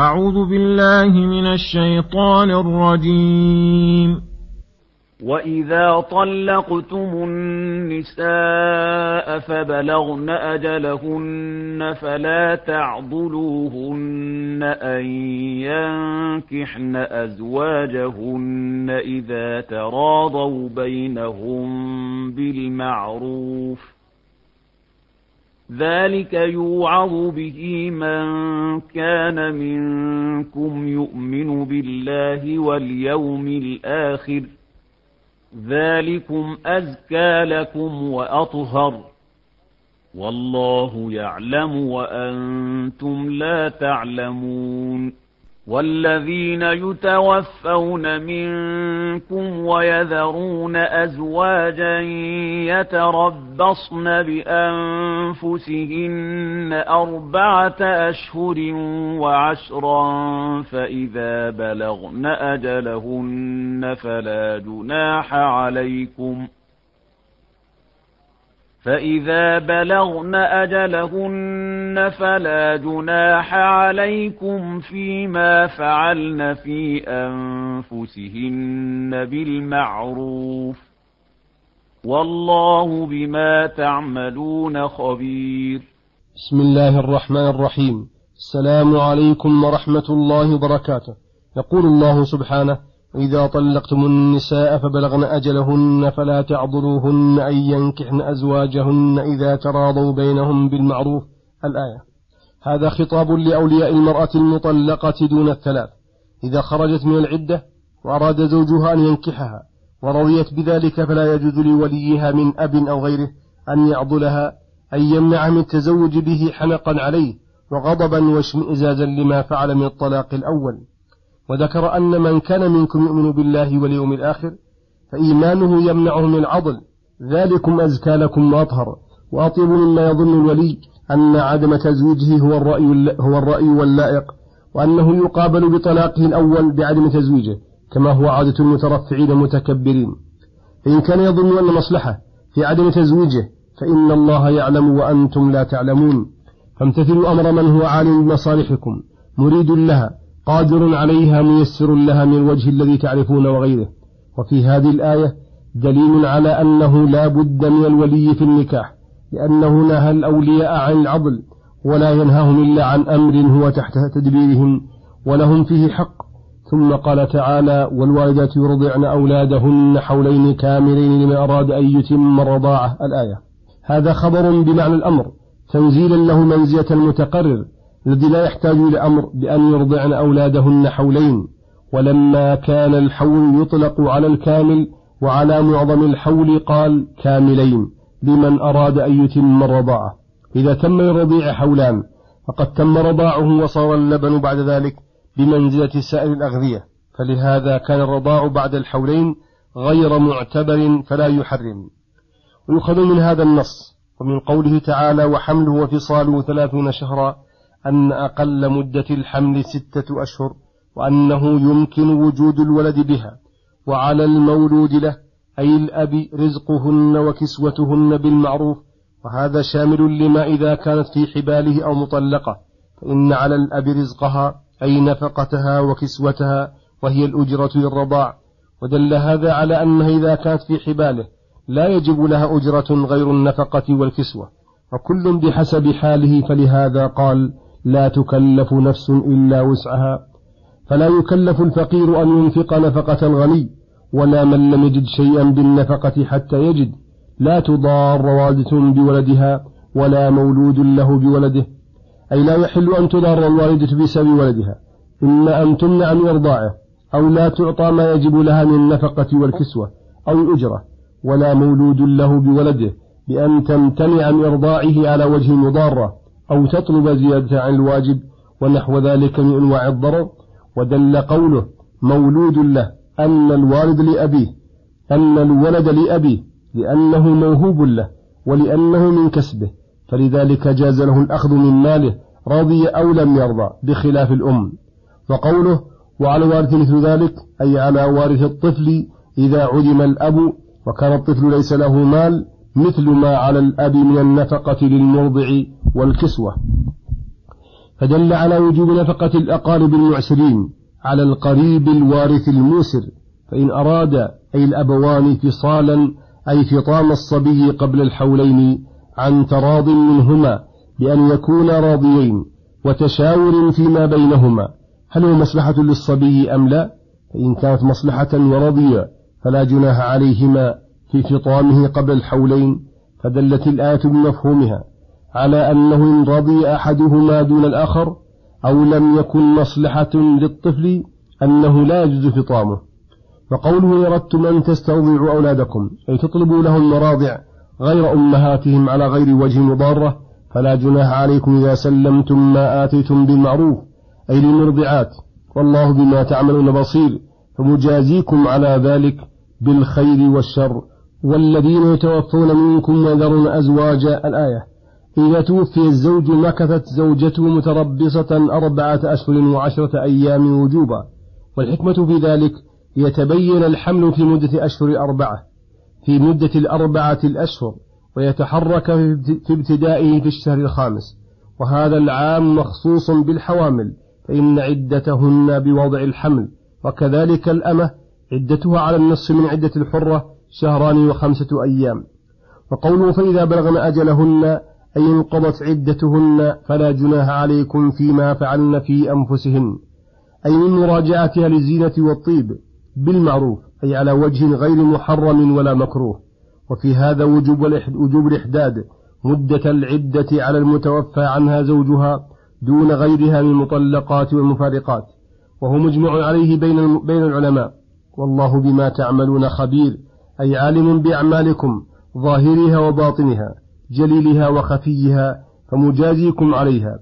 أعوذ بالله من الشيطان الرجيم. وإذا طلقتم النساء فبلغن أجلهن فلا تعضلوهن أن ينكحن أزواجهن إذا تراضوا بينهم بالمعروف. ذلك يوعظ به من كان منكم يؤمن بالله واليوم الآخر ذلكم أزكى لكم وأطهر والله يعلم وأنتم لا تعلمون والذين يتوفون منكم ويذرون أزواجا يتربصن بأنفسهن أربعة أشهر وعشرا فإذا بلغن أجلهن فلا جناح عليكم ۖ فإذا بلغن أجلهن فلا جناح عليكم فيما فعلن في أنفسهن بالمعروف والله بما تعملون خبير. بسم الله الرحمن الرحيم. السلام عليكم ورحمة الله وبركاته. يقول الله سبحانه وإذا طلقتم النساء فبلغن أجلهن فلا تعضلوهن أن ينكحن أزواجهن إذا تراضوا بينهم بالمعروف. الآية. هذا خطاب لأولياء المرأة المطلقة دون الثلاث. إذا خرجت من العدة وأراد زوجها أن ينكحها ورضيت بذلك فلا يجوز لوليها من أب أو غيره أن يعضلها أن يمنع من التزوج به حنقا عليه وغضبا واشمئزازا لما فعل من الطلاق الأول. وذكر أن من كان منكم يؤمن بالله واليوم الآخر فإيمانه يمنعه من العضل ذلكم أزكى لكم وأطهر. وأطيب مما يظن الولي أن عدم تزويجه هو الرأي, هو الرأي واللائق وأنه يقابل بطلاقه الأول بعدم تزويجه كما هو عادة المترفعين المتكبرين. فإن كان يظن أن مصلحة في عدم تزويجه فإن الله يعلم وأنتم لا تعلمون. فامتثلوا أمر من هو عالم بمصالحكم مريد لها قادر عليها ميسر لها من الوجه الذي تعرفون وغيره. وفي هذه الآية دليل على أنه لا بد من الولي في النكاح لأنه نهى الأولياء عن العضل ولا ينهاهم إلا عن أمر هو تحت تدبيرهم ولهم فيه حق. ثم قال تعالى والوالدات يرضعن أولادهن حولين كاملين لمن أراد أن يتم الرضاعة. الآية. هذا خبر بمعنى الأمر. تنزيلا له منزلة المتقرر الذي لا يحتاج إلى أمر بأن يرضعن أولادهن حولين ولما كان الحول يطلق على الكامل وعلى معظم الحول قال كاملين لمن أراد أن يتم الرضاعة. إذا تم للرضيع حولان فقد تم رضاعه وصار اللبن بعد ذلك بمنزلة سائر الأغذية. فلهذا كان الرضاع بعد الحولين غير معتبر فلا يحرم. ويؤخذ من هذا النص ومن قوله تعالى وحمله وفصاله ثلاثون شهرا أن أقل مدة الحمل ستة أشهر وأنه يمكن وجود الولد بها وعلى المولود له أي الأب رزقهن وكسوتهن بالمعروف وهذا شامل لما إذا كانت في حباله أو مطلقة فإن على الأب رزقها أي نفقتها وكسوتها وهي الأجرة للرضاع ودل هذا على أنها إذا كانت في حباله لا يجب لها أجرة غير النفقة والكسوة. وكل بحسب حاله فلهذا قال لا تكلف نفس إلا وسعها. فلا يكلف الفقير أن ينفق نفقة الغني ولا من لم يجد شيئا بالنفقة حتى يجد. لا تضار والدة بولدها ولا مولود له بولده. أي لا يحل أن تضار الوالدة بسبب ولدها. إما أن تمنع من إرضاعه أو لا تعطى ما يجب لها من النفقة والكسوة أو الأجرة. ولا مولود له بولده بأن تمتنع من إرضاعه على وجه مضارة. أو تطلب زيادة عن الواجب ونحو ذلك من أنواع الضرر ودل قوله مولود له أن الوالد لأبيه أن الولد لأبيه لأنه موهوب له ولأنه من كسبه فلذلك جاز له الأخذ من ماله رضي أو لم يرضى بخلاف الأم. وقوله وعلى وارث مثل ذلك أي على وارث الطفل إذا عدم الأب وكان الطفل ليس له مال مثل ما على الأب من النفقة للمرضع والكسوة. فدل على وجوب نفقة الأقارب المعسرين على القريب الوارث الموسر فإن أراد أي الأبوان فصالا أي فطام الصبي قبل الحولين عن تراض منهما بأن يكونا راضيين وتشاور فيما بينهما هل هو مصلحة للصبي أم لا؟ فإن كانت مصلحة ورضيا فلا جناح عليهما في فطامه قبل الحولين فدلت الآية بمفهومها. على أنه إن رضي أحدهما دون الآخر أو لم يكن مصلحة للطفل أنه لا يجوز فطامه وقوله أردتم أن تستوضعوا أولادكم أي تطلبوا لهم مراضع غير أمهاتهم على غير وجه مضارة فلا جناح عليكم إذا سلمتم ما آتيتم بالمعروف أي للمرضعات. والله بما تعملون بصير فمجازيكم على ذلك بالخير والشر. والذين يتوفون منكم ويذرون أزواجا الآية. إذا توفي الزوج مكثت زوجته متربصة أربعة أشهر وعشرة أيام وجوبا. والحكمة في ذلك يتبين الحمل في مدة أشهر أربعة في مدة الأربعة الأشهر ويتحرك في ابتدائه في الشهر الخامس. وهذا العام مخصوص بالحوامل فإن عدتهن بوضع الحمل. وكذلك الأمة عدتها على النصف من عدة الحرة شهران وخمسة أيام. وقوله فإذا بلغن أجلهن أي انقضت عدتهن فلا جناح عليكم فيما فعلن في أنفسهن. أي من مراجعتها للزينة والطيب بالمعروف أي على وجه غير محرم ولا مكروه. وفي هذا وجوب وجوب الإحداد مدة العدة على المتوفى عنها زوجها دون غيرها من المطلقات والمفارقات. وهو مجمع عليه بين بين العلماء. والله بما تعملون خبير أي عالم بأعمالكم ظاهرها وباطنها. جليلها وخفيها فمجازيكم عليها.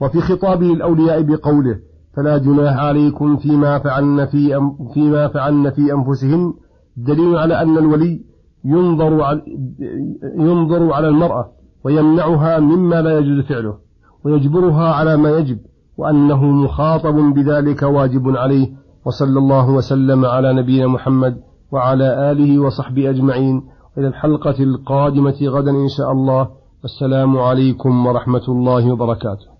وفي خطابه الأولياء بقوله فلا جناح عليكم فيما فعلن في فيما فعلن في أنفسهن دليل على أن الولي ينظر على ينظر على المرأة ويمنعها مما لا يجوز فعله ويجبرها على ما يجب وأنه مخاطب بذلك واجب عليه. وصلى الله وسلم على نبينا محمد وعلى آله وصحبه أجمعين. إلى الحلقة القادمة غدا إن شاء الله. والسلام عليكم ورحمة الله وبركاته.